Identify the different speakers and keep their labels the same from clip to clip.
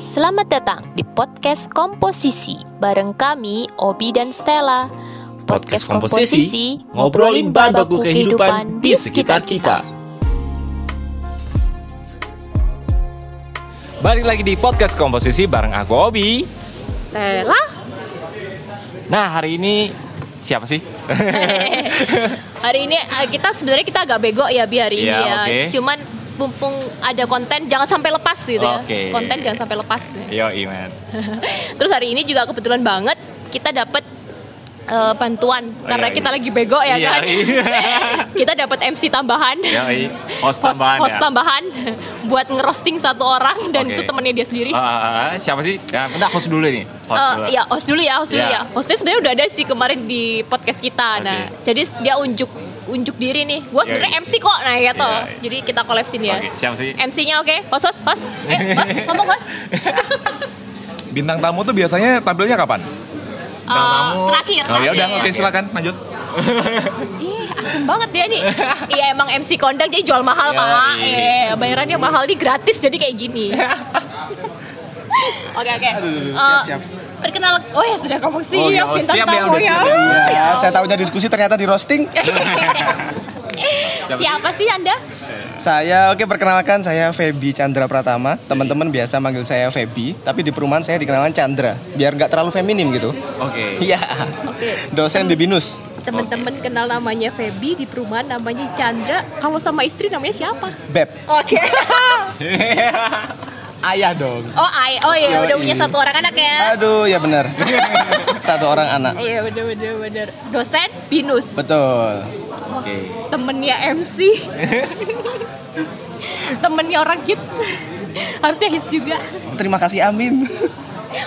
Speaker 1: Selamat datang di podcast Komposisi bareng kami Obi dan Stella.
Speaker 2: Podcast Komposisi, ngobrolin bahan baku kehidupan di sekitar kita.
Speaker 3: Balik lagi di podcast komposisi bareng aku Obi.
Speaker 1: Stella?
Speaker 3: Nah hari ini siapa sih?
Speaker 1: hari ini eh, kita sebenarnya kita agak bego ya bi hari ini
Speaker 3: Iya,
Speaker 1: ya.
Speaker 3: oke.
Speaker 1: Cuman mumpung ada konten jangan sampai lepas gitu ya. Konten jangan sampai lepas.
Speaker 3: Yo iman.
Speaker 1: Terus hari ini juga kebetulan banget kita dapat eh, bantuan karena
Speaker 3: iya.
Speaker 1: kita lagi bego ya
Speaker 3: Iya,
Speaker 1: kan.
Speaker 3: iya.
Speaker 1: kita dapat MC tambahan.
Speaker 3: Yo
Speaker 1: host,
Speaker 3: host tambahan
Speaker 1: host
Speaker 3: ya.
Speaker 1: tambahan buat ngerosting satu orang dan
Speaker 3: Oke.
Speaker 1: itu temennya dia sendiri.
Speaker 3: Ah, siapa sih? Ya, bentar host dulu nih. Host
Speaker 1: Eh,
Speaker 3: dulu.
Speaker 1: ya host dulu ya, host dulu
Speaker 3: Ya.
Speaker 1: ya. Hostnya sebenarnya udah ada sih kemarin di podcast kita. Nah, jadi dia unjuk unjuk diri nih. Gua
Speaker 3: Ya,
Speaker 1: sebenarnya
Speaker 3: iya.
Speaker 1: MC kok. Nah, gitu.
Speaker 3: Iya, iya.
Speaker 1: Jadi kita collabsin ya.
Speaker 3: Oke, siapa sih?
Speaker 1: MC-nya oke. Host, host, host. Eh, host, ngomong host.
Speaker 4: Bintang tamu tuh biasanya tampilnya kapan?
Speaker 1: Eh,
Speaker 3: tamu.
Speaker 1: terakhir.
Speaker 4: Oh ya udah, oke silakan lanjut.
Speaker 1: Ih, asem banget dia nih. Iya emang MC kondang jadi jual mahal,
Speaker 3: Ya,
Speaker 1: Pak.
Speaker 3: iya.
Speaker 1: Eh, bayarannya mahal nih gratis jadi kayak gini. Oke, oke.
Speaker 4: Aduh,
Speaker 1: Eh,
Speaker 4: siap-siap.
Speaker 1: Perkenal, oh ya sudah ngomong sih
Speaker 3: Oh,
Speaker 1: ya,
Speaker 3: oh,
Speaker 1: bintang
Speaker 3: siap ya,
Speaker 1: tamu
Speaker 3: udah
Speaker 1: ya.
Speaker 3: siap ya.
Speaker 1: Ya
Speaker 4: Ya, saya tahunya diskusi ternyata di roasting.
Speaker 3: Siapa sih?
Speaker 1: Siapa sih Anda?
Speaker 4: saya oke perkenalkan saya Feby Chandra Pratama. Teman-teman biasa manggil saya Feby, tapi di perumahan saya dikenalkan Chandra, biar nggak terlalu feminim gitu.
Speaker 3: Oke.
Speaker 4: Iya.
Speaker 1: Oke.
Speaker 4: Dosen di Binus.
Speaker 1: Teman-teman kenal namanya Feby di perumahan namanya Chandra. Kalau sama istri namanya siapa?
Speaker 4: Beb.
Speaker 1: Oke.
Speaker 4: Ayah dong.
Speaker 1: Oh, ay, oh iya udah punya satu orang anak ya.
Speaker 4: Aduh, ya benar. Satu orang anak.
Speaker 1: Iya bener bener bener. Dosen binus.
Speaker 4: Betul.
Speaker 3: Oke.
Speaker 1: Temennya MC. Temennya orang hits. Harusnya hits juga.
Speaker 4: Terima kasih Amin.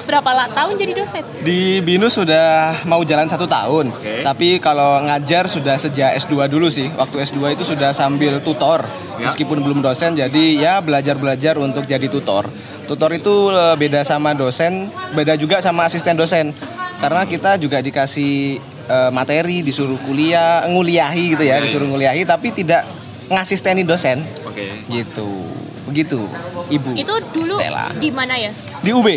Speaker 1: Berapa lah tahun jadi dosen?
Speaker 4: Di Binus sudah mau jalan satu tahun,
Speaker 3: Oke.
Speaker 4: tapi kalau ngajar sudah sejak S2 dulu sih. Waktu S2 itu sudah sambil tutor,
Speaker 3: Ya.
Speaker 4: meskipun belum dosen. Jadi ya belajar-belajar untuk jadi tutor. Tutor itu eh, beda sama dosen, beda juga sama asisten dosen. Karena kita juga dikasih eh, materi, disuruh kuliah, nguliahi gitu ya, disuruh nguliahi, tapi tidak ngasisteni dosen,
Speaker 3: Oke.
Speaker 4: gitu. Begitu, Ibu.
Speaker 1: Itu dulu
Speaker 4: Stella.
Speaker 1: di mana ya?
Speaker 4: Di UB.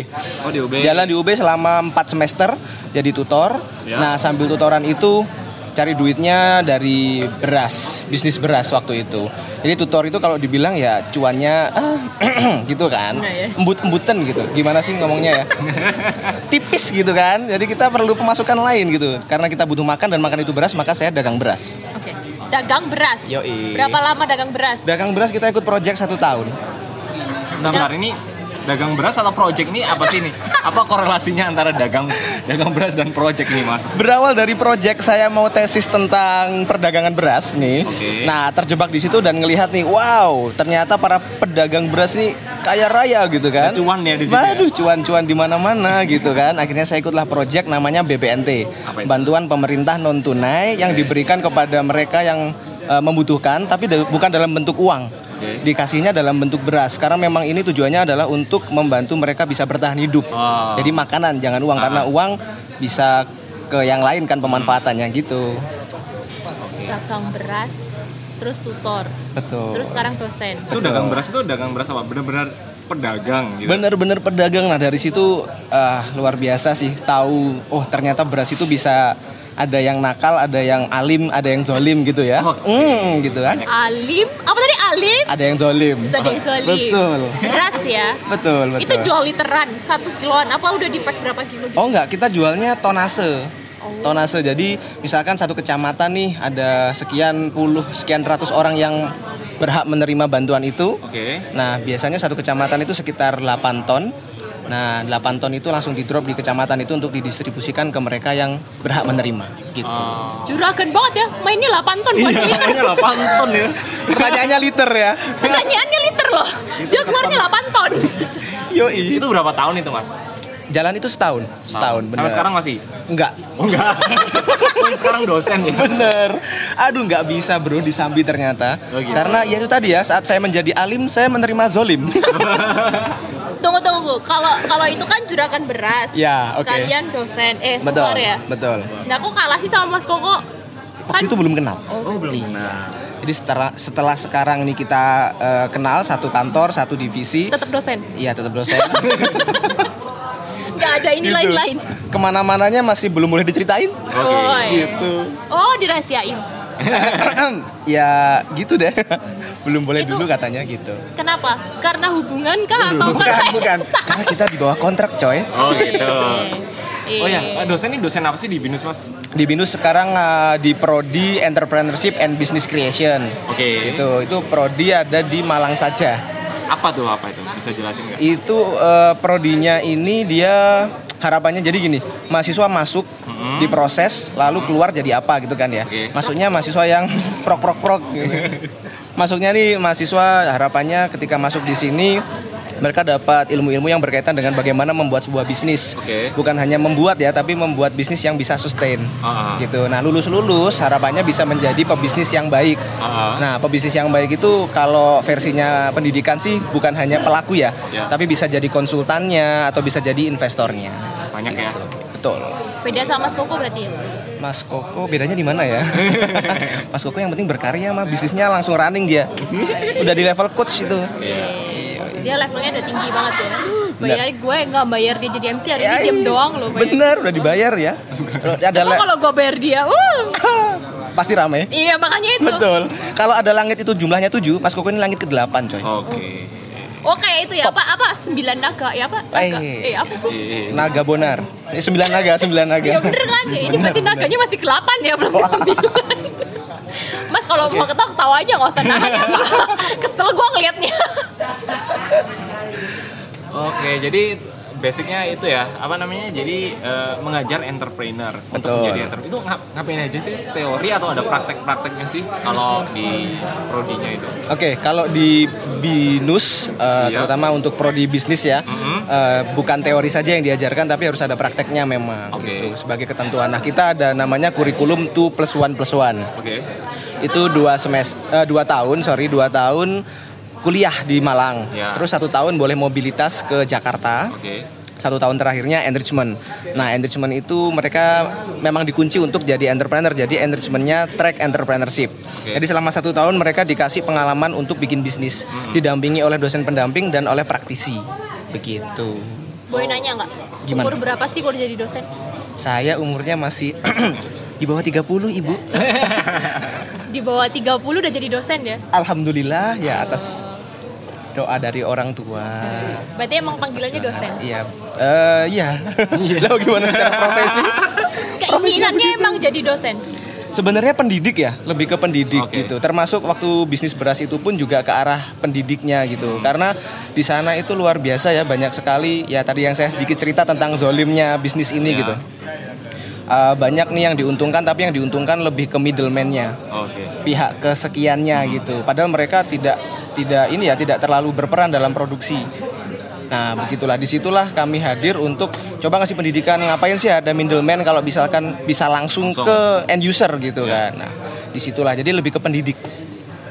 Speaker 3: Oh di UB.
Speaker 4: Jalan di UB selama 4 semester jadi tutor.
Speaker 3: Ya.
Speaker 4: Nah, sambil tutoran itu cari duitnya dari beras, bisnis beras waktu itu. Jadi tutor itu kalau dibilang ya cuannya ah, gitu kan.
Speaker 1: Nah, ya.
Speaker 4: Embut-embutan gitu. Gimana sih ngomongnya ya? Tipis gitu kan. Jadi kita perlu pemasukan lain gitu. Karena kita butuh makan dan makan itu beras, maka saya dagang beras.
Speaker 1: Dagang beras.
Speaker 4: Yoi.
Speaker 1: Berapa lama dagang beras?
Speaker 4: Dagang beras kita ikut project satu tahun.
Speaker 3: Nah, bentar, ini dagang beras atau project ini apa sih ini? Apa korelasinya antara dagang dagang beras dan project nih, Mas?
Speaker 4: Berawal dari project saya mau tesis tentang perdagangan beras nih.
Speaker 3: Oke.
Speaker 4: Nah, terjebak di situ dan ngelihat nih, wow, ternyata para pedagang beras nih kaya raya gitu kan.
Speaker 3: Cuan ya di situ ya?
Speaker 4: Waduh, cuan-cuan di mana-mana gitu kan. Akhirnya saya ikutlah project namanya BBNT. Bantuan pemerintah non tunai yang diberikan kepada mereka yang eh, membutuhkan tapi bukan dalam bentuk uang.
Speaker 3: Oke.
Speaker 4: Dikasihnya dalam bentuk beras karena memang ini tujuannya adalah untuk membantu mereka bisa bertahan hidup.
Speaker 3: Oh.
Speaker 4: Jadi makanan jangan uang
Speaker 3: Ah.
Speaker 4: karena uang bisa ke yang lain kan pemanfaatannya gitu.
Speaker 1: Dagang beras, terus tutor,
Speaker 4: Betul.
Speaker 1: terus sekarang dosen.
Speaker 3: itu dagang beras itu dagang beras apa? Benar-benar pedagang gitu.
Speaker 4: Bener-bener pedagang nah dari situ ah, luar biasa sih tahu oh ternyata beras itu bisa ada yang nakal, ada yang alim, ada yang zolim gitu ya.
Speaker 3: Oke.
Speaker 4: Hmm, gitu kan.
Speaker 1: Alim, apa tadi alim?
Speaker 4: Ada yang zolim.
Speaker 1: Ada yang zolim.
Speaker 4: Betul.
Speaker 1: Beras ya.
Speaker 4: Betul, betul.
Speaker 1: Itu jual literan, satu kiloan. Apa udah di pack berapa kilo? gitu?
Speaker 4: Oh enggak, kita jualnya tonase.
Speaker 1: Oh.
Speaker 4: Tonase. Jadi misalkan satu kecamatan nih ada sekian puluh, sekian ratus orang yang berhak menerima bantuan itu.
Speaker 3: Oke.
Speaker 4: Nah, biasanya satu kecamatan itu sekitar 8 ton. Nah, 8 ton itu langsung di drop di kecamatan itu untuk didistribusikan ke mereka yang berhak menerima gitu.
Speaker 3: Oh.
Speaker 1: Juragan banget ya, mainnya 8 ton bukan
Speaker 3: Iya,
Speaker 1: liter.
Speaker 3: namanya 8 ton ya.
Speaker 4: Pertanyaannya liter ya.
Speaker 1: Pertanyaannya liter loh. Dia keluarnya 8 ton.
Speaker 4: Yoi.
Speaker 3: Itu berapa tahun itu, Mas?
Speaker 4: Jalan itu setahun, setahun bener.
Speaker 3: Sampai sekarang masih?
Speaker 4: Enggak.
Speaker 3: Oh, enggak. Sekarang dosen ya.
Speaker 4: Bener. Aduh nggak bisa bro disambi ternyata.
Speaker 3: Oh, gitu.
Speaker 4: Karena ya itu tadi ya saat saya menjadi alim saya menerima zolim.
Speaker 1: Tunggu tunggu. Kalau kalau itu kan juragan beras.
Speaker 4: Ya, oke.
Speaker 1: Kalian dosen eh
Speaker 4: betul.
Speaker 1: tutor ya.
Speaker 4: Betul.
Speaker 1: Nah, kok kalah sih sama Mas Koko?
Speaker 4: Waktu itu belum kenal.
Speaker 3: Oh, belum
Speaker 4: Iya.
Speaker 3: kenal.
Speaker 4: Jadi setelah setelah sekarang nih kita eh, kenal satu kantor, satu divisi,
Speaker 1: Tetap dosen.
Speaker 4: iya tetap dosen.
Speaker 1: Nggak ada ini
Speaker 4: Gitu.
Speaker 1: lain-lain.
Speaker 4: Ke mana-mananya masih belum boleh diceritain.
Speaker 3: Oke.
Speaker 1: Oh, iya.
Speaker 4: Gitu.
Speaker 1: Oh, dirahasiain.
Speaker 4: ya gitu deh. Belum boleh
Speaker 1: Itu-
Speaker 4: dulu katanya gitu.
Speaker 1: Kenapa? Karena hubungan kah atau
Speaker 4: Bukan,
Speaker 1: karena
Speaker 4: bukan. Karena kita di bawah kontrak, coy.
Speaker 3: Oh gitu.
Speaker 1: Iya.
Speaker 3: Oh ya, eh, dosen ini dosen apa sih di Binus Mas?
Speaker 4: Di Binus sekarang eh, di prodi Entrepreneurship and Business Creation.
Speaker 3: Oke.
Speaker 4: Itu itu prodi ada di Malang saja.
Speaker 3: Apa tuh apa itu? Bisa jelasin nggak?
Speaker 4: Itu eh, prodinya ini dia harapannya jadi gini, mahasiswa masuk
Speaker 3: Mm-mm.
Speaker 4: diproses lalu keluar jadi apa gitu kan ya.
Speaker 3: Oke.
Speaker 4: Masuknya mahasiswa yang prok prok prok gitu. Masuknya nih mahasiswa harapannya ketika masuk di sini mereka dapat ilmu-ilmu yang berkaitan dengan bagaimana membuat sebuah bisnis.
Speaker 3: Oke.
Speaker 4: Bukan hanya membuat ya, tapi membuat bisnis yang bisa sustain.
Speaker 3: Ah, ah.
Speaker 4: Gitu. Nah, lulus-lulus harapannya bisa menjadi pebisnis yang baik.
Speaker 3: Ah, ah.
Speaker 4: Nah, pebisnis yang baik itu kalau versinya pendidikan sih bukan hanya pelaku ya,
Speaker 3: Ya.
Speaker 4: tapi bisa jadi konsultannya atau bisa jadi investornya.
Speaker 3: banyak ya.
Speaker 4: Betul.
Speaker 1: Beda sama Mas Koko berarti ya?
Speaker 4: Mas Koko bedanya di mana ya? Mas Koko yang penting berkarya mah bisnisnya langsung running dia. Udah di level coach itu.
Speaker 3: Iya.
Speaker 1: Dia levelnya udah tinggi banget ya. Bayar gue nggak bayar dia jadi MC hari ini
Speaker 4: Ya,
Speaker 1: diem
Speaker 4: iya.
Speaker 1: doang loh bayar.
Speaker 4: Bener, udah dibayar ya. Ada
Speaker 1: Coba kalau gue bayar dia, uh,
Speaker 4: pasti rame.
Speaker 1: iya makanya itu.
Speaker 4: Betul. Kalau ada langit itu jumlahnya 7, Mas Koko ini langit ke-8, coy.
Speaker 3: Oke.
Speaker 1: Oh kayak itu ya, apa apa sembilan naga ya apa? Naga.
Speaker 4: Eh.
Speaker 1: Eh apa sih?
Speaker 3: Iya.
Speaker 4: Naga Bonar. Ini 9 naga, 9 naga.
Speaker 1: Iya bener kan? Ya, ini berarti naganya masih delapan ya belum ke sembilan. Mas kalau mau ketawa ketawa aja nggak usah nahan apa. Kesel gue ngeliatnya.
Speaker 3: Oke, jadi basicnya itu ya, apa namanya? Jadi eh, mengajar entrepreneur untuk
Speaker 4: Betul.
Speaker 3: menjadi entrepreneur. Itu ngap- ngapain aja itu teori atau ada praktek-prakteknya sih kalau di prodinya itu?
Speaker 4: Oke, kalau di BINUS eh,
Speaker 3: Iya.
Speaker 4: terutama untuk prodi bisnis ya,
Speaker 3: Mhm.
Speaker 4: eh, bukan teori saja yang diajarkan tapi harus ada prakteknya memang
Speaker 3: Oke.
Speaker 4: gitu. Sebagai ketentuan. Nah, kita ada namanya kurikulum 2 plus 1 plus 1.
Speaker 3: Oke.
Speaker 4: Itu dua semester eh, dua tahun, sorry, dua tahun kuliah di Malang.
Speaker 3: Ya.
Speaker 4: Terus satu tahun boleh mobilitas ke Jakarta.
Speaker 3: Oke.
Speaker 4: Satu tahun terakhirnya enrichment. Nah, enrichment itu mereka memang dikunci untuk jadi entrepreneur. Jadi enrichmentnya track entrepreneurship.
Speaker 3: Oke.
Speaker 4: Jadi selama satu tahun mereka dikasih pengalaman untuk bikin bisnis,
Speaker 3: Mhm.
Speaker 4: didampingi oleh dosen pendamping dan oleh praktisi. Begitu.
Speaker 1: Boleh nanya nggak?
Speaker 4: Gimana?
Speaker 1: Umur berapa sih kalau jadi dosen?
Speaker 4: Saya umurnya masih di bawah 30, Ibu.
Speaker 1: Di bawah 30 udah jadi dosen ya?
Speaker 4: Alhamdulillah ya atas doa dari orang tua.
Speaker 1: Berarti emang panggilannya dosen.
Speaker 4: Iya. Eh, iya. Lalu gimana secara profesi?
Speaker 1: Keinginannya emang jadi dosen.
Speaker 4: Sebenarnya pendidik ya, lebih ke pendidik
Speaker 3: Oke.
Speaker 4: gitu. Termasuk waktu bisnis beras itu pun juga ke arah pendidiknya gitu. Karena di sana itu luar biasa ya, banyak sekali ya tadi yang saya sedikit cerita tentang zolimnya bisnis ini
Speaker 3: Ya.
Speaker 4: gitu. Eh, banyak nih yang diuntungkan tapi yang diuntungkan lebih ke middleman-nya,
Speaker 3: Oke.
Speaker 4: pihak kesekiannya gitu. Padahal mereka tidak tidak ini ya, tidak terlalu berperan dalam produksi. Nah, begitulah di situlah kami hadir untuk coba ngasih pendidikan ngapain sih ada middleman kalau misalkan bisa langsung,
Speaker 3: Langsung.
Speaker 4: ke end user gitu
Speaker 3: Ya.
Speaker 4: kan. Nah, di situlah jadi lebih ke pendidik,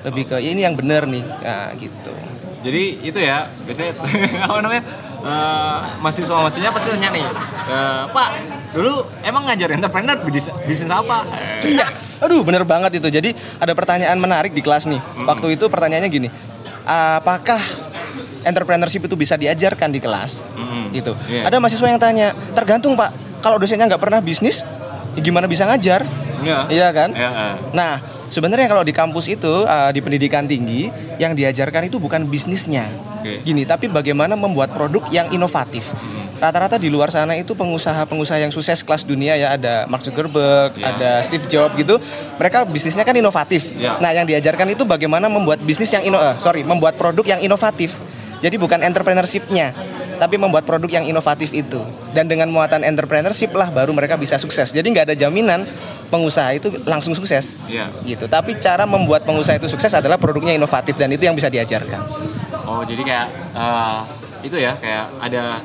Speaker 4: lebih ke "Ya, ini yang benar nih, nah gitu.
Speaker 3: Jadi itu ya biasanya apa namanya eh, mahasiswa-mahasiswanya pasti tanya nih, eh, Pak dulu emang ngajar entrepreneur bisnis, bisnis apa?
Speaker 4: Iya, aduh bener banget itu. Jadi ada pertanyaan menarik di kelas nih.
Speaker 3: Mm-mm.
Speaker 4: Waktu itu pertanyaannya gini, apakah entrepreneurship itu bisa diajarkan di kelas?
Speaker 3: mm,
Speaker 4: Gitu.
Speaker 3: iya.
Speaker 4: Ada mahasiswa yang tanya, tergantung pak. Kalau dosennya nggak pernah bisnis, ya gimana bisa ngajar?
Speaker 3: Iya.
Speaker 4: Iya kan?
Speaker 3: Iya, eh.
Speaker 4: Nah, sebenarnya kalau di kampus itu uh, di pendidikan tinggi yang diajarkan itu bukan bisnisnya.
Speaker 3: Oke.
Speaker 4: Gini, tapi bagaimana membuat produk yang inovatif.
Speaker 3: Mm.
Speaker 4: Rata-rata di luar sana itu pengusaha-pengusaha yang sukses kelas dunia ya ada Mark Zuckerberg,
Speaker 3: Ya.
Speaker 4: ada Steve Jobs gitu. Mereka bisnisnya kan inovatif.
Speaker 3: Ya.
Speaker 4: Nah, yang diajarkan itu bagaimana membuat bisnis yang ino eh, sorry, membuat produk yang inovatif. Jadi bukan entrepreneurship-nya, tapi membuat produk yang inovatif itu. Dan dengan muatan entrepreneurship lah baru mereka bisa sukses. Jadi nggak ada jaminan pengusaha itu langsung sukses
Speaker 3: Iya.
Speaker 4: gitu. Tapi cara membuat pengusaha itu sukses adalah produknya inovatif dan itu yang bisa diajarkan.
Speaker 3: Oh jadi kayak eh, itu ya kayak ada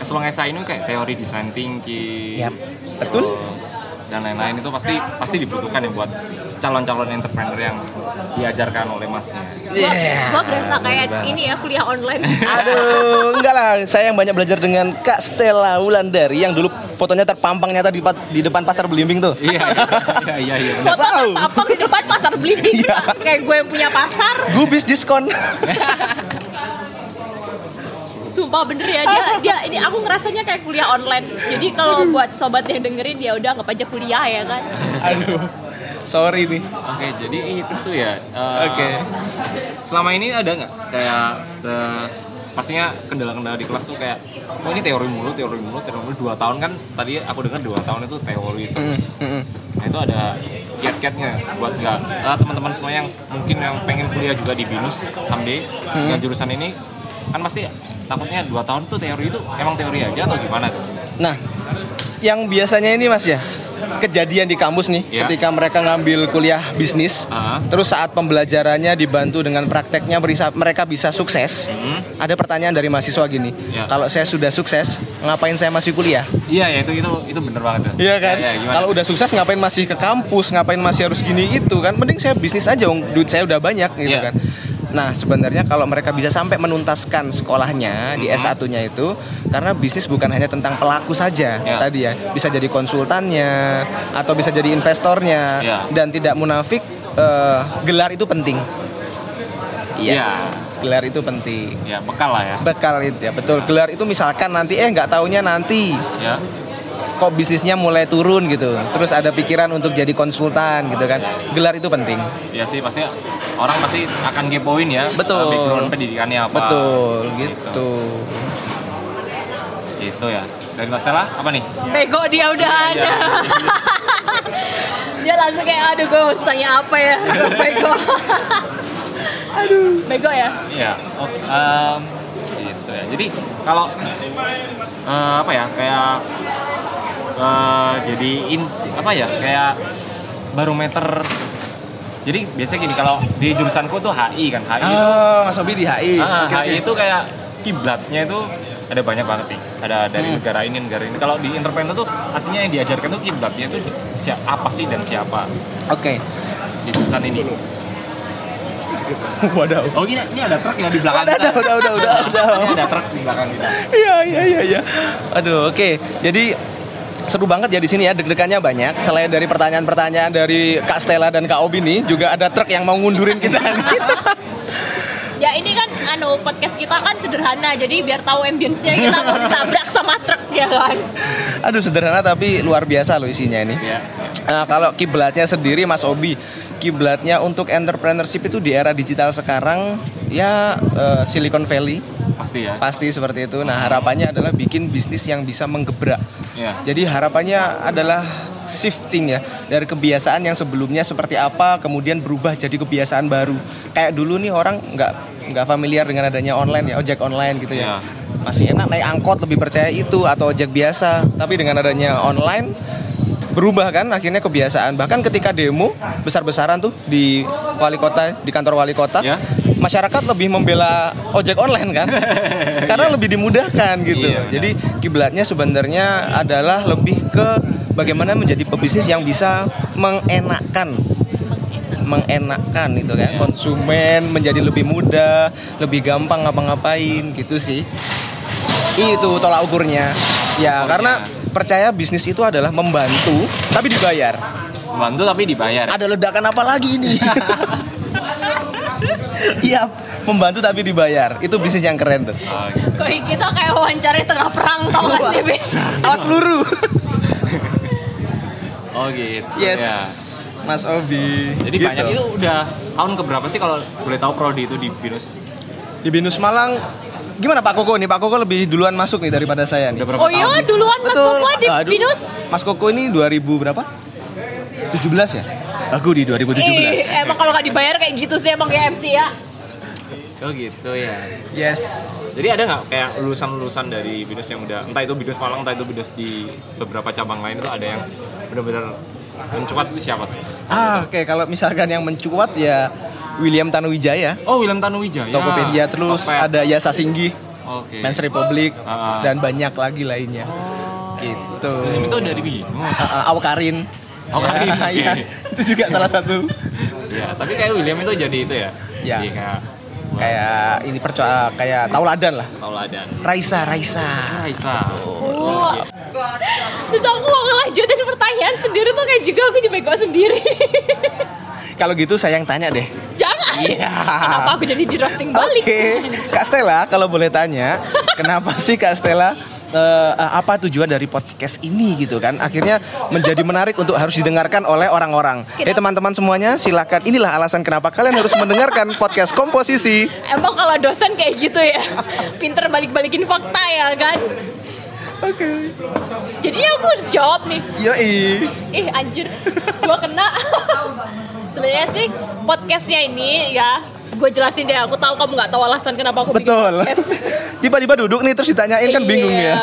Speaker 3: as long as I know kayak teori design thinking.
Speaker 4: Yap, betul.
Speaker 3: Terus dan lain-lain itu pasti pasti dibutuhkan ya buat calon-calon entrepreneur yang diajarkan oleh masnya.
Speaker 1: Gua,
Speaker 4: Yeah.
Speaker 1: gua berasa kayak ini ya kuliah online.
Speaker 4: Aduh, enggak lah. Saya yang banyak belajar dengan Kak Stella Wulandari yang dulu fotonya terpampang nyata di, di depan pasar Belimbing tuh.
Speaker 3: Iya, iya, iya, iya, benar.
Speaker 1: Foto
Speaker 4: Wow.
Speaker 1: terpampang di depan pasar Belimbing
Speaker 4: Iya.
Speaker 1: kayak gue yang punya pasar.
Speaker 4: Gubis diskon.
Speaker 1: Sumpah bener ya dia dia ini aku ngerasanya kayak kuliah online. Jadi kalau buat sobat yang dengerin ya udah nggak aja kuliah ya kan.
Speaker 4: Aduh. Sorry nih.
Speaker 3: Oke, jadi itu ya. eh,
Speaker 4: Oke.
Speaker 3: Selama ini ada nggak kayak eh, pastinya kendala-kendala di kelas tuh kayak oh ini teori mulu, teori mulu, teori mulu dua tahun kan tadi aku dengar dua tahun itu teori
Speaker 4: Mm,
Speaker 3: terus.
Speaker 4: mm, mm.
Speaker 3: Nah itu ada kiat-kiatnya buat nggak eh, teman-teman semua yang mungkin yang pengen kuliah juga di binus someday
Speaker 4: Hmm.
Speaker 3: dengan jurusan ini kan pasti takutnya dua tahun tuh teori itu emang teori aja atau gimana tuh?
Speaker 4: Nah, yang biasanya ini Mas ya, kejadian di kampus nih
Speaker 3: Ya.
Speaker 4: ketika mereka ngambil kuliah bisnis,
Speaker 3: Ah,
Speaker 4: terus saat pembelajarannya dibantu dengan prakteknya berisa- mereka bisa sukses.
Speaker 3: hmm.
Speaker 4: Ada pertanyaan dari mahasiswa gini,
Speaker 3: Ya.
Speaker 4: kalau saya sudah sukses, ngapain saya masih kuliah?
Speaker 3: Iya ya itu itu itu bener banget tuh.
Speaker 4: Iya kan?
Speaker 3: Ya, ya, gimana?
Speaker 4: Kalau udah sukses ngapain masih ke kampus, ngapain masih harus gini itu kan? Mending saya bisnis aja, duit saya udah banyak gitu
Speaker 3: Iya.
Speaker 4: kan. Nah, sebenarnya kalau mereka bisa sampai menuntaskan sekolahnya di
Speaker 3: Mhm.
Speaker 4: S1-nya itu karena bisnis bukan hanya tentang pelaku saja
Speaker 3: Iya.
Speaker 4: tadi ya. Bisa jadi konsultannya atau bisa jadi investornya
Speaker 3: Iya.
Speaker 4: dan tidak munafik eh, gelar itu penting. Yes,
Speaker 3: Iya.
Speaker 4: gelar itu penting.
Speaker 3: ya bekal lah ya.
Speaker 4: Bekal itu ya, betul. Gelar itu misalkan nanti eh nggak taunya nanti
Speaker 3: Ya.
Speaker 4: Kok bisnisnya mulai turun gitu terus ada pikiran untuk jadi konsultan gitu kan gelar itu penting
Speaker 3: Ya sih pasti orang pasti akan kepoin ya.
Speaker 4: Betul.
Speaker 3: eh, Background pendidikannya apa.
Speaker 4: betul gitu
Speaker 3: Gitu ya. Dari Mas Stella apa nih?
Speaker 1: Bego dia udah
Speaker 3: Iya,
Speaker 1: ada. dia langsung kayak aduh gue harus tanya apa ya. Bego. aduh. Bego ya.
Speaker 3: Iya. Oh, em, gitu ya. Jadi kalau eh, apa ya kayak eh, jadi in apa ya kayak barometer. Jadi biasanya gini kalau di jurusanku tuh HI kan HI itu
Speaker 4: oh Mas Obi di HI
Speaker 3: Ah,
Speaker 4: Oke,
Speaker 3: HI
Speaker 4: oke.
Speaker 3: itu kayak kiblatnya itu ada banyak banget nih. Ada dari
Speaker 4: Hmm.
Speaker 3: negara ini, negara ini. Kalau di entrepreneur tuh aslinya yang diajarkan tuh kiblatnya itu siapa apa sih dan siapa
Speaker 4: oke
Speaker 3: di jurusan ini.
Speaker 4: wadaw
Speaker 3: Oh ini, ini ada truk ya di belakang
Speaker 4: Udah,
Speaker 3: kita.
Speaker 4: udah, udah, udah, udah, udah.
Speaker 3: Ini ada truk di belakang kita.
Speaker 4: iya iya iya iya aduh oke jadi seru banget ya di sini ya deg-degannya banyak. Selain dari pertanyaan-pertanyaan dari Kak Stella dan Kak Obi nih juga ada truk yang mau ngundurin kita
Speaker 1: Ya ini kan anu podcast kita kan sederhana jadi biar tahu ambience-nya kita mau ditabrak sama truk ya kan.
Speaker 4: aduh sederhana tapi luar biasa loh isinya ini
Speaker 3: Ya.
Speaker 4: Nah, kalau kiblatnya sendiri Mas Obi, kiblatnya untuk entrepreneurship itu di era digital sekarang ya eh, Silicon Valley
Speaker 3: Pasti ya.
Speaker 4: pasti seperti itu. Nah, harapannya adalah bikin bisnis yang bisa menggebrak.
Speaker 3: Ya.
Speaker 4: Jadi harapannya adalah shifting ya dari kebiasaan yang sebelumnya seperti apa kemudian berubah jadi kebiasaan baru. Kayak dulu nih orang nggak nggak familiar dengan adanya online ya ojek online gitu
Speaker 3: Ya.
Speaker 4: ya. Masih enak naik angkot lebih percaya itu atau ojek biasa. Tapi dengan adanya online berubah kan akhirnya kebiasaan bahkan ketika demo besar-besaran tuh di wali kota di kantor wali kota
Speaker 3: Ya.
Speaker 4: Masyarakat lebih membela ojek online kan karena
Speaker 3: Iya.
Speaker 4: lebih dimudahkan gitu
Speaker 3: Iya, benar.
Speaker 4: jadi kiblatnya sebenarnya adalah lebih ke bagaimana menjadi pebisnis yang bisa mengenakkan mengenakkan itu kan
Speaker 3: Iya.
Speaker 4: konsumen menjadi lebih mudah lebih gampang ngapa-ngapain gitu sih itu tolak ukurnya ya
Speaker 3: Ukurnya.
Speaker 4: karena percaya bisnis itu adalah membantu tapi dibayar
Speaker 3: Bantu tapi dibayar.
Speaker 4: ada ledakan apa lagi ini iya membantu tapi dibayar itu bisnis yang keren tuh
Speaker 3: Oh, gitu.
Speaker 1: Kok kita kayak wawancara di tengah perang tau gak sih Be?
Speaker 4: awas peluru
Speaker 3: Oh gitu.
Speaker 4: yes
Speaker 3: Ya.
Speaker 4: Mas Obi
Speaker 3: Jadi
Speaker 4: Gitu.
Speaker 3: banyak itu udah tahun keberapa sih kalau boleh tahu prodi itu di binus?
Speaker 4: di Binus Malang gimana Pak Koko nih Pak Koko lebih duluan masuk nih daripada saya nih
Speaker 1: Oh iya duluan Mas Koko di
Speaker 4: Aduh.
Speaker 1: Binus.
Speaker 4: Mas Koko ini 2000 berapa 17 ya aku di 2017
Speaker 1: Ih, emang kalau nggak dibayar kayak gitu sih emang ya MC ya.
Speaker 3: Oh gitu ya.
Speaker 4: yes
Speaker 3: Jadi ada nggak kayak lulusan-lulusan dari binus yang udah entah itu binus Malang entah itu binus di beberapa cabang lain itu ada yang benar-benar mencuat itu siapa tuh?
Speaker 4: ah oke kalau misalkan yang mencuat ya William Tanuwijaya
Speaker 3: Oh William Tanuwijaya.
Speaker 4: Tokopedia terus
Speaker 3: Topet.
Speaker 4: ada Yasa Singgi
Speaker 3: Oke.
Speaker 4: Men's Republic
Speaker 3: Ah.
Speaker 4: dan banyak lagi lainnya
Speaker 3: Oh.
Speaker 4: gitu.
Speaker 3: William itu dari binus.
Speaker 4: Ah, ah, Awkarin.
Speaker 3: Awkarin,
Speaker 4: Ya,
Speaker 3: oke.
Speaker 4: ya. Itu juga salah satu.
Speaker 3: Ya, tapi kayak William itu jadi itu ya.
Speaker 4: Ya.
Speaker 3: Jadi kayak
Speaker 4: Kayak ini percaya kayak tauladan lah.
Speaker 3: tauladan.
Speaker 4: Raisa, Raisa.
Speaker 3: Raisa.
Speaker 1: Oh. Terus aku mau ngelanjutin pertanyaan sendiri tuh kayak juga aku juga bego sendiri.
Speaker 4: Kalau gitu saya yang tanya deh.
Speaker 1: Jangan.
Speaker 4: Iya.
Speaker 1: Kenapa aku jadi di roasting balik?
Speaker 4: Oke, Kak Stella, kalau boleh tanya, kenapa sih Kak Stella eh, apa tujuan dari podcast ini gitu kan? Akhirnya menjadi menarik untuk harus didengarkan oleh orang-orang. Eh teman-teman semuanya, silakan. Inilah alasan kenapa kalian harus mendengarkan podcast komposisi.
Speaker 1: Emang kalau dosen kayak gitu ya, pinter balik-balikin fakta ya kan?
Speaker 4: Oke.
Speaker 1: Jadinya aku harus jawab nih.
Speaker 4: Yoi.
Speaker 1: Ih anjir, gua kena. Sebenarnya sih podcastnya ini ya, gue jelasin deh. Aku tahu kamu nggak tahu alasan kenapa aku
Speaker 4: Betul. Tiba-tiba duduk nih terus ditanyain kan bingung
Speaker 1: Iya,
Speaker 4: ya.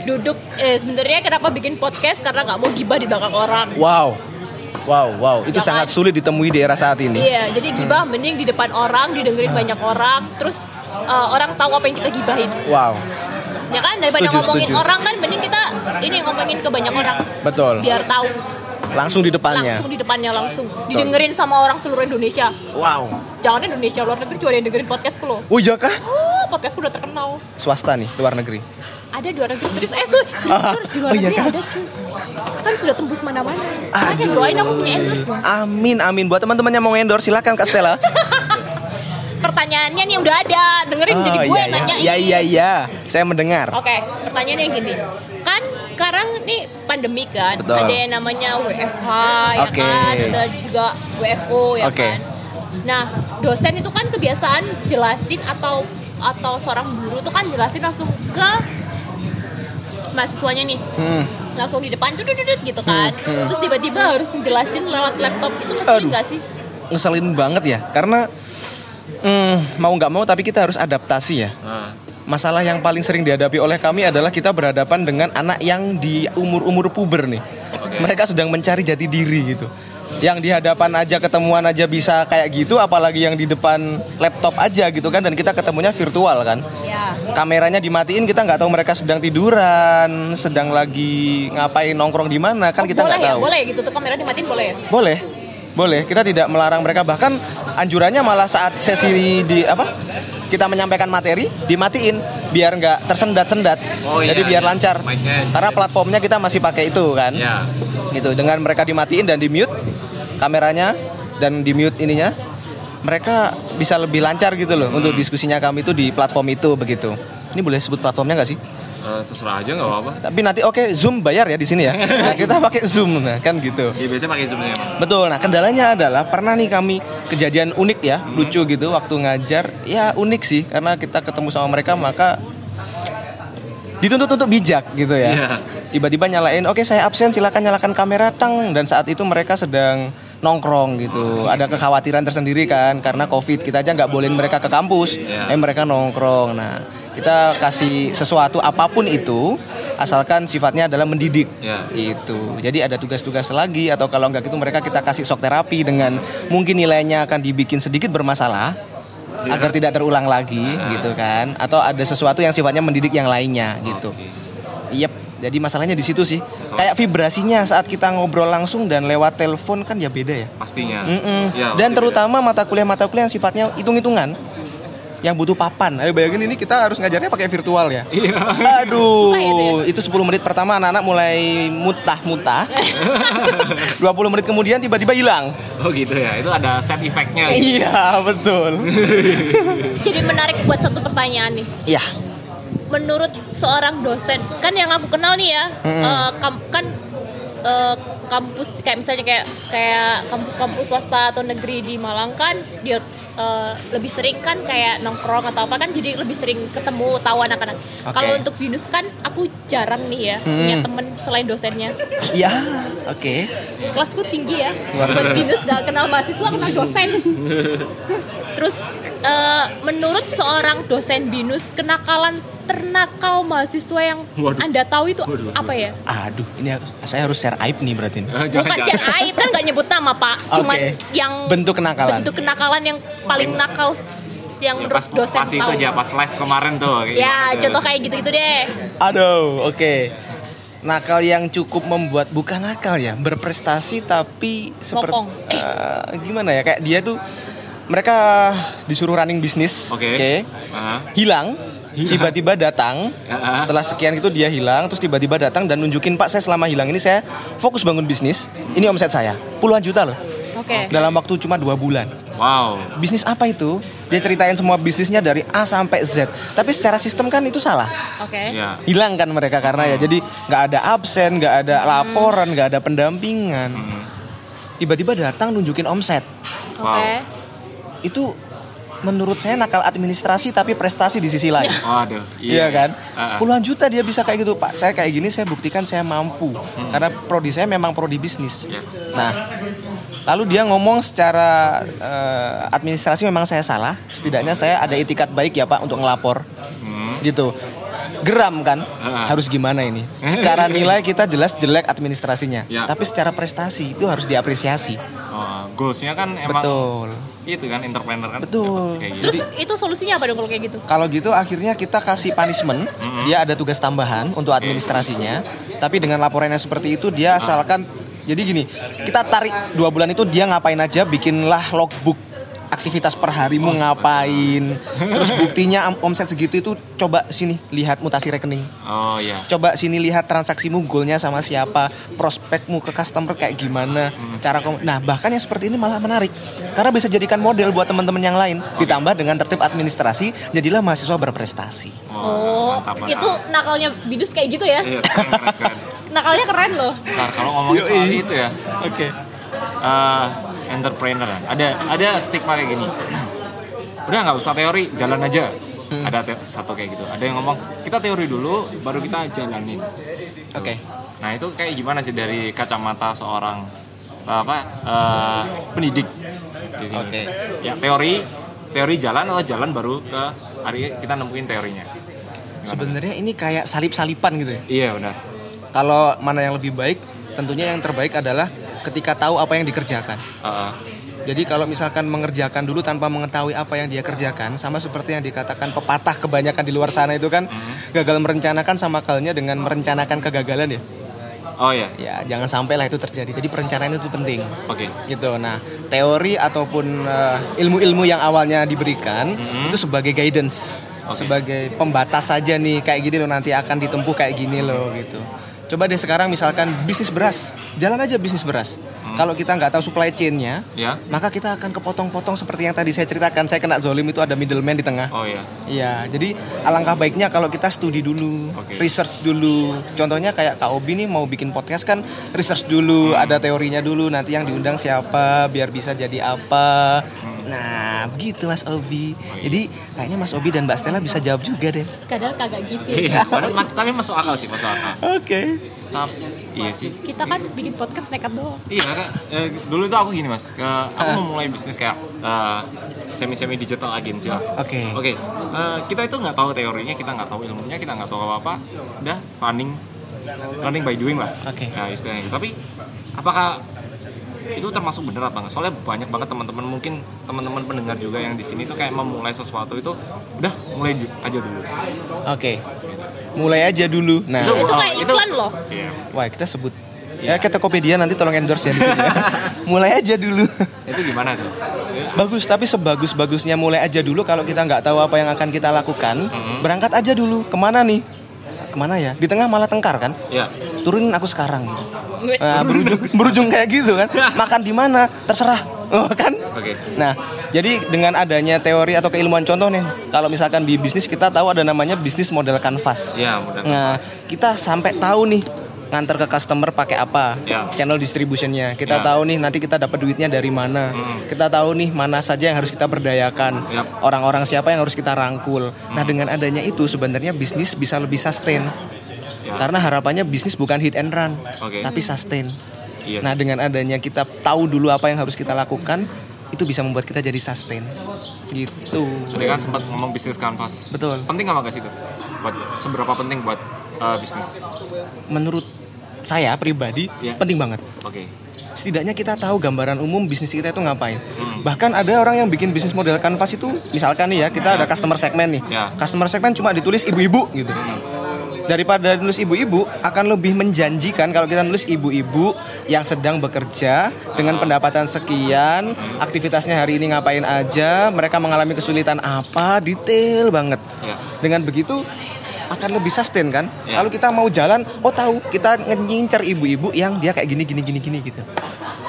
Speaker 1: Duduk, eh, sebenarnya kenapa bikin podcast karena nggak mau gibah di belakang orang.
Speaker 4: Wow. Wow, wow, itu
Speaker 1: Ya
Speaker 4: sangat
Speaker 1: kan?
Speaker 4: sulit ditemui di era saat ini.
Speaker 1: Iya, jadi gibah mending di depan orang, didengerin banyak orang, terus eh, orang tahu apa yang kita gibahin.
Speaker 4: Wow,
Speaker 1: Ya kan daripada
Speaker 4: Setuju,
Speaker 1: ngomongin
Speaker 4: setuju.
Speaker 1: orang kan mending kita ini ngomongin ke banyak orang
Speaker 4: betul.
Speaker 1: biar tahu
Speaker 4: Langsung di depannya.
Speaker 1: langsung di depannya langsung didengerin sama orang seluruh Indonesia.
Speaker 4: Wow.
Speaker 1: Jangan Indonesia luar negeri juga ada yang dengerin podcastku loh.
Speaker 4: Oh iya kah?
Speaker 1: Oh, podcastku udah terkenal.
Speaker 4: Swasta nih, luar negeri.
Speaker 1: Ada di luar negeri serius eh tuh serius, di luar
Speaker 4: oh iya
Speaker 1: negeri ada cuy. Kan sudah tembus mana-mana. Makanya doain aku punya endorse dong.
Speaker 4: Amin, amin. Buat teman-teman yang mau endorse, silakan Kak Stella.
Speaker 1: Pertanyaannya nih udah ada, dengerin jadi
Speaker 4: Oh,
Speaker 1: gue
Speaker 4: iya,
Speaker 1: yang nanya.
Speaker 4: iya, iya, iya. Saya mendengar.
Speaker 1: Oke, pertanyaannya gini. Kan sekarang nih pandemi kan,
Speaker 4: Betul.
Speaker 1: ada yang namanya WFH ya kan, ada juga WFO ya
Speaker 4: Oke.
Speaker 1: kan. Nah, dosen itu kan kebiasaan jelasin atau atau seorang guru tuh kan jelasin langsung ke mahasiswanya nih
Speaker 4: Hmm.
Speaker 1: langsung di depan dudut gitu kan
Speaker 4: Hmm, hmm.
Speaker 1: terus tiba-tiba harus ngejelasin lewat laptop itu ngeselin nggak sih
Speaker 4: Ngeselin banget ya, karena hmm, mau nggak mau tapi kita harus adaptasi ya.
Speaker 3: Nah,
Speaker 4: Masalah yang paling sering dihadapi oleh kami adalah kita berhadapan dengan anak yang di umur-umur puber nih.
Speaker 3: Oke.
Speaker 4: Mereka sedang mencari jati diri gitu. Yang di hadapan aja ketemuan aja bisa kayak gitu, apalagi yang di depan laptop aja gitu kan. Dan kita ketemunya virtual kan.
Speaker 1: ya
Speaker 4: kameranya dimatiin kita nggak tahu mereka sedang tiduran sedang lagi ngapain nongkrong di mana kan
Speaker 1: Oh,
Speaker 4: kita nggak
Speaker 1: ya
Speaker 4: tahu
Speaker 1: boleh gitu tuh kamera dimatiin boleh ya
Speaker 4: boleh boleh kita tidak melarang mereka bahkan anjurannya malah saat sesi di apa kita menyampaikan materi dimatiin biar nggak tersendat-sendat.
Speaker 3: Oh, iya,
Speaker 4: jadi biar
Speaker 3: iya.
Speaker 4: lancar. Karena platformnya kita masih pakai itu kan?
Speaker 3: Ya.
Speaker 4: gitu. Dengan mereka dimatiin dan di mute kameranya dan di mute ininya mereka bisa lebih lancar gitu loh untuk diskusinya kami itu di platform itu begitu. Ini boleh sebut platformnya nggak sih
Speaker 3: Eh, terserah aja nggak apa-apa.
Speaker 4: tapi nanti oke zoom bayar ya di sini ya Nah, kita pakai zoom nah kan gitu
Speaker 3: Ya biasanya pakai zoomnya emang.
Speaker 4: betul nah kendalanya adalah pernah nih kami kejadian unik ya lucu gitu waktu ngajar ya unik sih karena kita ketemu sama mereka maka dituntut untuk bijak gitu ya
Speaker 3: Iya.
Speaker 4: tiba-tiba nyalain oke saya absen silakan nyalakan kamera tang dan saat itu mereka sedang nongkrong gitu ada kekhawatiran tersendiri kan karena covid kita aja nggak bolehin mereka ke kampus
Speaker 3: Iya.
Speaker 4: eh mereka nongkrong nah kita kasih sesuatu apa pun itu asalkan sifatnya adalah mendidik
Speaker 3: Ya.
Speaker 4: itu jadi ada tugas-tugas lagi atau kalau nggak gitu mereka kita kasih shock terapi dengan mungkin nilainya akan dibikin sedikit bermasalah
Speaker 3: Iya.
Speaker 4: agar tidak terulang lagi
Speaker 3: Ah.
Speaker 4: gitu kan atau ada sesuatu yang sifatnya mendidik yang lainnya gitu
Speaker 3: Oke.
Speaker 4: Yep, jadi masalahnya di situ sih.
Speaker 3: Masalah.
Speaker 4: Kayak vibrasinya saat kita ngobrol langsung dan lewat telepon kan ya beda ya.
Speaker 3: Pastinya.
Speaker 4: Mm-mm.
Speaker 3: Ya,
Speaker 4: dan terutama mata kuliah-mata kuliah yang sifatnya hitung-hitungan yang butuh papan. Ayo bayangin ini kita harus ngajarnya pakai virtual ya.
Speaker 3: beda. Iya.
Speaker 4: Aduh,
Speaker 1: Susah ya
Speaker 4: itu 10 menit pertama anak-anak mulai mutah-mutah. 20 menit kemudian tiba-tiba hilang.
Speaker 3: Oh gitu ya. Itu ada set effect-nya.
Speaker 4: Iya, betul.
Speaker 1: jadi menarik buat satu pertanyaan nih
Speaker 4: Iya.
Speaker 1: Menurut seorang dosen kan yang aku kenal nih ya
Speaker 4: Mm-mm.
Speaker 1: eh, kam- kan eh, kampus kayak misalnya kayak kayak kampus-kampus swasta atau negeri di Malang kan dia eh, lebih sering kan kayak nongkrong atau apa kan jadi lebih sering ketemu tahu anak-anak.
Speaker 4: Oke.
Speaker 1: Kalau untuk binus kan aku jarang nih ya punya
Speaker 4: Hmm.
Speaker 1: temen selain dosennya.
Speaker 4: Ya, oke.
Speaker 1: Kelasku tinggi ya. Buat binus gak kenal mahasiswa kenal dosen. Terus eh, menurut seorang dosen binus kenakalan ternakal mahasiswa yang
Speaker 3: Waduh.
Speaker 1: anda tahu itu
Speaker 3: Waduh, waduh.
Speaker 1: apa ya?
Speaker 4: Aduh, ini harus- saya harus share aib nih berarti ini.
Speaker 3: Eh,
Speaker 1: Bukan chat aib kan nggak nyebut nama pak, cuman
Speaker 4: Oke.
Speaker 1: yang
Speaker 4: Bentuk kenakalan.
Speaker 1: bentuk kenakalan yang paling nakal yang
Speaker 3: Ya,
Speaker 1: menurut
Speaker 3: pas,
Speaker 1: dosen
Speaker 3: pas itu
Speaker 1: tahu.
Speaker 3: aja pas live kemarin tuh kayak
Speaker 1: Ya
Speaker 3: gitu.
Speaker 1: contoh kayak gitu-gitu deh.
Speaker 4: Aduh, oke. nakal yang cukup membuat bukan nakal ya berprestasi tapi seperti
Speaker 1: Bokong.
Speaker 4: gimana ya kayak dia tuh mereka disuruh running bisnis
Speaker 3: Oke. Ah,
Speaker 4: hilang
Speaker 3: Hilang.
Speaker 4: tiba-tiba datang
Speaker 3: Ah.
Speaker 4: setelah sekian itu dia hilang terus tiba-tiba datang dan nunjukin pak saya selama hilang ini saya fokus bangun bisnis ini omset saya puluhan juta loh
Speaker 1: Oke.
Speaker 4: dalam waktu cuma dua bulan
Speaker 3: wow.
Speaker 4: bisnis apa itu dia ceritain semua bisnisnya dari A sampai Z tapi secara sistem kan itu salah
Speaker 1: Oke.
Speaker 3: Ya.
Speaker 4: hilang kan mereka karena ya jadi nggak ada absen nggak ada laporan nggak ada pendampingan
Speaker 3: Hmm.
Speaker 4: tiba-tiba datang nunjukin omset
Speaker 1: Oke.
Speaker 4: Itu menurut saya nakal administrasi tapi prestasi di sisi lain
Speaker 3: Waduh.
Speaker 4: Iya kan?
Speaker 3: Ah, ah.
Speaker 4: Puluhan juta dia bisa kayak gitu, Pak. Saya kayak gini saya buktikan saya mampu. Karena prodi saya memang prodi bisnis.
Speaker 3: Ya.
Speaker 4: Nah, lalu dia ngomong secara eh, administrasi memang saya salah. Setidaknya saya ada itikat baik ya, Pak, untuk ngelapor.
Speaker 3: Hmm.
Speaker 4: Gitu. Geram kan?
Speaker 3: Ah.
Speaker 4: Harus gimana ini? Secara nilai kita jelas jelek administrasinya.
Speaker 3: Ya.
Speaker 4: Tapi secara prestasi itu harus diapresiasi.
Speaker 3: Oh, goalsnya kan emang
Speaker 4: Betul.
Speaker 3: itu kan entrepreneur kan.
Speaker 4: Betul.
Speaker 3: Kayak gitu.
Speaker 1: Terus itu solusinya apa dong kalau kayak gitu?
Speaker 4: Kalau gitu akhirnya kita kasih punishment,
Speaker 3: Mhm.
Speaker 4: dia ada tugas tambahan untuk administrasinya. Tapi dengan laporannya seperti itu dia asalkan jadi gini, kita tarik dua bulan itu dia ngapain aja, bikinlah logbook aktivitas per harimu ngapain. Terus buktinya om- omset segitu itu coba sini lihat mutasi rekening.
Speaker 3: Oh iya.
Speaker 4: Coba sini lihat transaksimu goalnya sama siapa, prospekmu ke customer kayak gimana,
Speaker 3: Hmm.
Speaker 4: cara kom- Nah bahkan yang seperti ini malah menarik karena bisa jadikan model buat teman-teman yang lain. Ditambah dengan tertib administrasi, jadilah mahasiswa berprestasi.
Speaker 1: Oh,
Speaker 3: mantap, mantap.
Speaker 1: itu nakalnya bidus kayak gitu ya?
Speaker 3: Iya, keren, keren, keren.
Speaker 1: Nakalnya keren loh.
Speaker 3: Ntar kalau ngomongin soal itu ya,
Speaker 4: Oke.
Speaker 3: eh entrepreneur ya. Ada ada stigma kayak gini. Udah nggak usah teori, jalan aja.
Speaker 4: Hmm.
Speaker 3: Ada satu kayak gitu. Ada yang ngomong kita teori dulu, baru kita jalanin.
Speaker 4: Oke.
Speaker 3: Nah itu kayak gimana sih dari kacamata seorang apa eh, pendidik di sini?
Speaker 4: Oke.
Speaker 3: Ya teori, teori jalan atau jalan baru ke hari kita nemuin teorinya.
Speaker 4: Sebenarnya ini kayak salip-salipan gitu ya.
Speaker 3: Iya benar.
Speaker 4: Kalau mana yang lebih baik, tentunya yang terbaik adalah ketika tahu apa yang dikerjakan.
Speaker 3: Heeh.
Speaker 4: Jadi kalau misalkan mengerjakan dulu tanpa mengetahui apa yang dia kerjakan, sama seperti yang dikatakan pepatah kebanyakan di luar sana itu kan,
Speaker 3: Mhm.
Speaker 4: gagal merencanakan sama halnya dengan merencanakan kegagalan ya.
Speaker 3: Oh ya,
Speaker 4: Ya jangan sampailah itu terjadi. Jadi perencanaan itu penting.
Speaker 3: oke.
Speaker 4: Gitu. Nah teori ataupun eh, ilmu-ilmu yang awalnya diberikan
Speaker 3: Mhm.
Speaker 4: itu sebagai guidance,
Speaker 3: Oke.
Speaker 4: sebagai pembatas saja nih kayak gini loh nanti akan ditempuh kayak gini loh gitu. Coba deh sekarang misalkan bisnis beras, jalan aja bisnis beras.
Speaker 3: Hmm.
Speaker 4: Kalau kita nggak tahu supply chain-nya,
Speaker 3: Ya.
Speaker 4: maka kita akan kepotong-potong seperti yang tadi saya ceritakan. Saya kena zolim itu ada middleman di tengah.
Speaker 3: Oh ya.
Speaker 4: Iya, jadi alangkah baiknya kalau kita studi dulu,
Speaker 3: Oke.
Speaker 4: research dulu. Contohnya kayak Kak Obi nih mau bikin podcast kan research dulu,
Speaker 3: Hmm.
Speaker 4: ada teorinya dulu, nanti yang diundang siapa, biar bisa jadi apa.
Speaker 3: Hmm.
Speaker 4: Nah, begitu Mas Obi.
Speaker 3: Oh, iya.
Speaker 4: Jadi kayaknya Mas Obi dan Mbak Stella bisa jawab juga deh.
Speaker 1: Kadang kagak gitu.
Speaker 3: Iya, tapi masuk akal sih, masuk akal.
Speaker 4: Oke.
Speaker 3: Tapi iya sih.
Speaker 1: Kita kan bikin podcast nekat doang.
Speaker 3: Iya, karena eh, dulu itu aku gini mas, ke, aku mau mulai bisnis kayak semi semi digital agency lah.
Speaker 4: Oke.
Speaker 3: Oke, eh, kita itu nggak tahu teorinya, kita nggak tahu ilmunya, kita nggak tahu apa apa, udah running, running by doing lah.
Speaker 4: Oke.
Speaker 3: Nah istilahnya. gitu. Tapi apakah itu termasuk bener apa nggak? Soalnya banyak banget teman-teman mungkin teman-teman pendengar juga yang di sini tuh kayak memulai sesuatu itu udah mulai aja dulu.
Speaker 4: Oke. Mulai aja dulu. Nah,
Speaker 1: Itu- itu
Speaker 3: oh,
Speaker 1: kayak iklan loh.
Speaker 3: Iya.
Speaker 4: wah kita sebut
Speaker 3: Iya.
Speaker 4: Ya ke Tokopedia nanti tolong endorse ya di sini. ya. mulai aja dulu.
Speaker 3: Itu gimana tuh?
Speaker 4: Bagus, tapi sebagus-bagusnya mulai aja dulu kalau kita nggak tahu apa yang akan kita lakukan,
Speaker 3: Mhm.
Speaker 4: berangkat aja dulu. Ke mana nih? Ke mana ya? Di tengah malah tengkar kan?
Speaker 3: Ya.
Speaker 4: Turunin aku sekarang. Gitu. Nah, berujung, berujung kayak gitu kan? Makan di mana? Terserah, oh, kan?
Speaker 3: Oke.
Speaker 4: Nah, jadi dengan adanya teori atau keilmuan contoh nih, kalau misalkan di bisnis kita tahu ada namanya bisnis model canvas.
Speaker 3: Ya mudah.
Speaker 4: Nah, kita sampai tahu nih ngantar ke customer pakai apa,
Speaker 3: Ya.
Speaker 4: channel distributionnya. Kita
Speaker 3: Ya.
Speaker 4: tahu nih nanti kita dapat duitnya dari mana.
Speaker 3: Hmm.
Speaker 4: Kita tahu nih mana saja yang harus kita berdayakan.
Speaker 3: Yap.
Speaker 4: Orang-orang siapa yang harus kita rangkul. Nah,
Speaker 3: Hmm.
Speaker 4: dengan adanya itu sebenarnya bisnis bisa lebih sustain.
Speaker 3: Ya.
Speaker 4: Karena harapannya bisnis bukan hit and run,
Speaker 3: Oke.
Speaker 4: tapi sustain.
Speaker 3: Iya.
Speaker 4: Nah, dengan adanya kita tahu dulu apa yang harus kita lakukan, itu bisa membuat kita jadi sustain. Gitu.
Speaker 3: Tadi kan sempat ngomong bisnis canvas.
Speaker 4: Betul.
Speaker 3: Penting nggak sih itu? Buat seberapa penting buat uh, bisnis?
Speaker 4: Menurut saya pribadi
Speaker 3: Ya.
Speaker 4: penting banget.
Speaker 3: Oke.
Speaker 4: Setidaknya kita tahu gambaran umum bisnis kita itu ngapain.
Speaker 3: Hmm.
Speaker 4: Bahkan ada orang yang bikin bisnis model canvas itu misalkan nih ya, kita ada customer segmen nih.
Speaker 3: Ya.
Speaker 4: Customer segmen cuma ditulis ibu-ibu gitu.
Speaker 3: Hmm.
Speaker 4: Daripada nulis ibu-ibu akan lebih menjanjikan kalau kita nulis ibu-ibu yang sedang bekerja dengan pendapatan sekian, aktivitasnya hari ini ngapain aja, mereka mengalami kesulitan apa, detail banget.
Speaker 3: Ya.
Speaker 4: Dengan begitu akan lebih sustain kan?
Speaker 3: Ya.
Speaker 4: Kalau kita mau jalan, oh tahu kita ngincer ibu-ibu yang dia kayak gini gini gini gini gitu.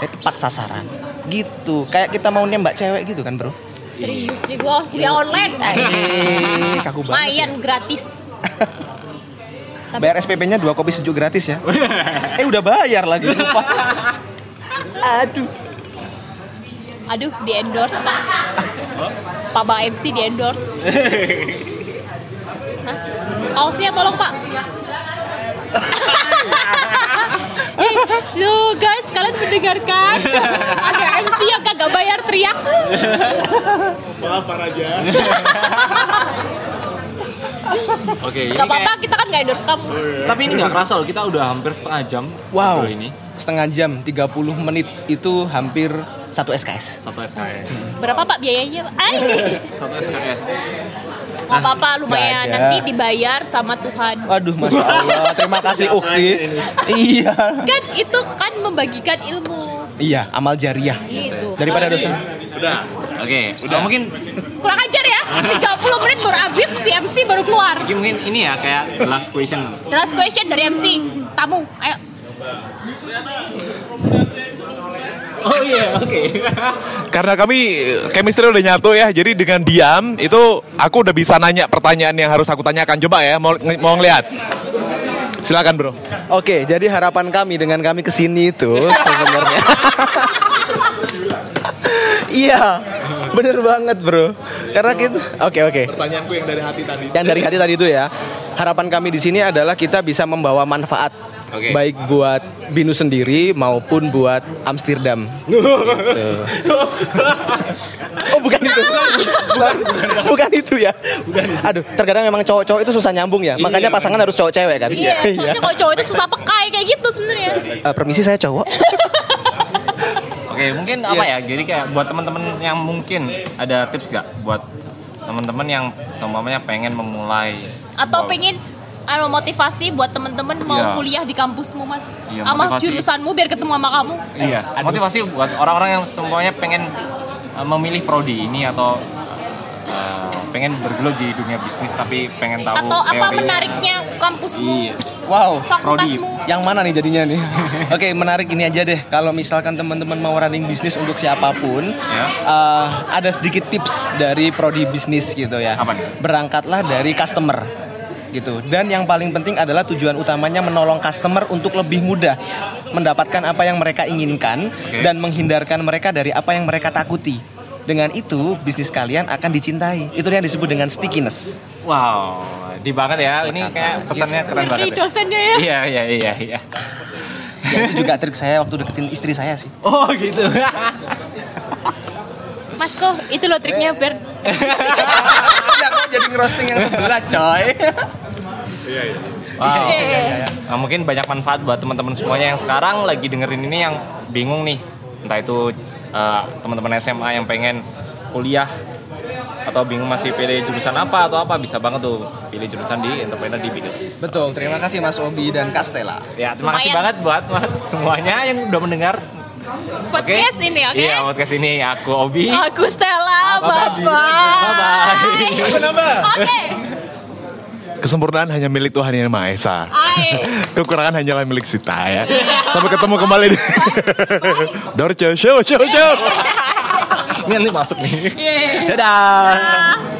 Speaker 4: Ya, tepat sasaran. Gitu. Kayak kita mau nembak cewek gitu kan, Bro?
Speaker 1: Serius nih gua kuliah online.
Speaker 4: Eh, kaku banget.
Speaker 1: Lumayan gratis. Tapi-
Speaker 4: Bayar SPP-nya dua kopi sejuk gratis ya. eh udah bayar lagi lupa. Aduh.
Speaker 1: Aduh, di endorse pak. Pak Ba MC di endorse. Hah? Kaosnya tolong pak. Eh, Loh guys, kalian mendengarkan? Ada MC yang kagak bayar teriak.
Speaker 3: Oke, ini
Speaker 1: Gak apa-apa,
Speaker 3: kayak-
Speaker 1: kita kan gak endorse kamu.
Speaker 3: Tapi ini nggak kerasa loh, kita udah hampir setengah jam
Speaker 4: Wow.
Speaker 3: ini.
Speaker 4: Setengah jam 30 menit itu hampir satu SKS.
Speaker 3: Satu SKS.
Speaker 1: Berapa pak biayanya? Ay,
Speaker 3: Satu SKS.
Speaker 1: gak apa-apa, lumayan. Nanti dibayar sama Tuhan.
Speaker 4: Waduh, masya Allah. Terima kasih Ukti. Iya.
Speaker 1: Kan itu kan membagikan ilmu.
Speaker 4: Iya, amal jariah.
Speaker 1: Gitu.
Speaker 4: Daripada
Speaker 1: Kalau
Speaker 4: dosen.
Speaker 3: Oke, udah mungkin
Speaker 1: kurang ajar ya 30 menit baru habis si MC baru keluar
Speaker 3: mungkin mungkin ini ya kayak last question.
Speaker 1: last question dari MC tamu ayo
Speaker 3: Oh iya, oke.
Speaker 5: Karena kami chemistry udah nyatu ya, jadi dengan diam itu aku udah bisa nanya pertanyaan yang harus aku tanyakan. Coba ya, mau mau ngeliat. Silakan bro.
Speaker 4: Oke, jadi harapan kami dengan kami ke sini itu sebenarnya. iya, bener banget bro. Karena kita, oke oke.
Speaker 5: Pertanyaanku yang dari hati tadi.
Speaker 4: Yang dari hati tadi itu ya, harapan kami di sini adalah kita bisa membawa manfaat
Speaker 3: Oke.
Speaker 4: baik buat Binu sendiri maupun buat Amsterdam. Gitu. oh bukan itu, bukan, bukan itu ya. Aduh, terkadang memang cowok-cowok itu susah nyambung ya. Makanya pasangan harus cowok cewek kan.
Speaker 1: iya soalnya kalau cowok itu susah pekai kayak gitu sebenarnya
Speaker 4: Eh, permisi saya cowok.
Speaker 3: Oke, mungkin apa ya?
Speaker 4: Yes.
Speaker 3: Jadi kayak buat teman-teman yang mungkin ada tips gak buat teman-teman yang seumpamanya pengen memulai
Speaker 1: atau
Speaker 3: sebuah-
Speaker 1: pengen anu motivasi buat temen-temen mau
Speaker 3: Iya.
Speaker 1: kuliah di kampusmu mas
Speaker 3: Iya,
Speaker 1: sama
Speaker 3: motivasi.
Speaker 1: jurusanmu biar ketemu sama kamu
Speaker 3: Iya, motivasi buat orang-orang yang semuanya pengen uh, memilih prodi ini atau uh, pengen bergelut di dunia bisnis tapi pengen tahu
Speaker 1: atau apa menariknya kampusmu
Speaker 3: Iya.
Speaker 4: Wow.
Speaker 1: fakultasmu
Speaker 4: Yang mana nih jadinya nih? Oke, menarik ini aja deh. Kalau misalkan teman-teman mau running bisnis untuk siapa pun,
Speaker 3: Ya.
Speaker 4: eh, ada sedikit tips dari prodi bisnis gitu ya.
Speaker 3: Apa nih?
Speaker 4: Berangkatlah dari customer gitu. Dan yang paling penting adalah tujuan utamanya menolong customer untuk lebih mudah mendapatkan apa yang mereka inginkan
Speaker 3: Oke.
Speaker 4: dan menghindarkan mereka dari apa yang mereka takuti. Dengan itu, bisnis kalian akan dicintai. Itu yang disebut dengan stickiness.
Speaker 3: Wow, di banget ya. Ini kayak pesannya keren banget. Ya.
Speaker 1: dosennya ya
Speaker 3: Iya, iya, iya, iya.
Speaker 4: Ya, itu juga trik saya waktu deketin istri saya sih.
Speaker 3: Oh, gitu.
Speaker 1: mas kok itu loh triknya biar
Speaker 4: ya kok jadi ngerosting yang sebelah coy
Speaker 3: Wow.
Speaker 1: Iya, iya, iya.
Speaker 3: Nah, mungkin banyak manfaat buat teman-teman semuanya yang sekarang lagi dengerin ini yang bingung nih. Entah itu uh, teman-teman SMA yang pengen kuliah atau bingung masih pilih jurusan apa atau apa bisa banget tuh pilih jurusan di entrepreneur di Bidos.
Speaker 4: betul terima kasih Mas Obi dan Castella
Speaker 3: Ya, terima kasih
Speaker 1: Lumayan.
Speaker 3: banget buat Mas semuanya yang udah mendengar.
Speaker 1: podcast
Speaker 3: Oke?
Speaker 1: ini oke
Speaker 3: Iya, podcast ini aku Obi.
Speaker 1: aku Stella
Speaker 3: Bye-bye.
Speaker 1: bye bye oke
Speaker 5: Kesempurnaan hanya milik Tuhan yang Maha Esa. Kekurangan hanyalah milik Sita ya. Sampai ketemu kembali di Dorce Show Show Show.
Speaker 3: Ini nanti masuk nih.
Speaker 1: Iya.
Speaker 3: Dadah.
Speaker 1: Ah.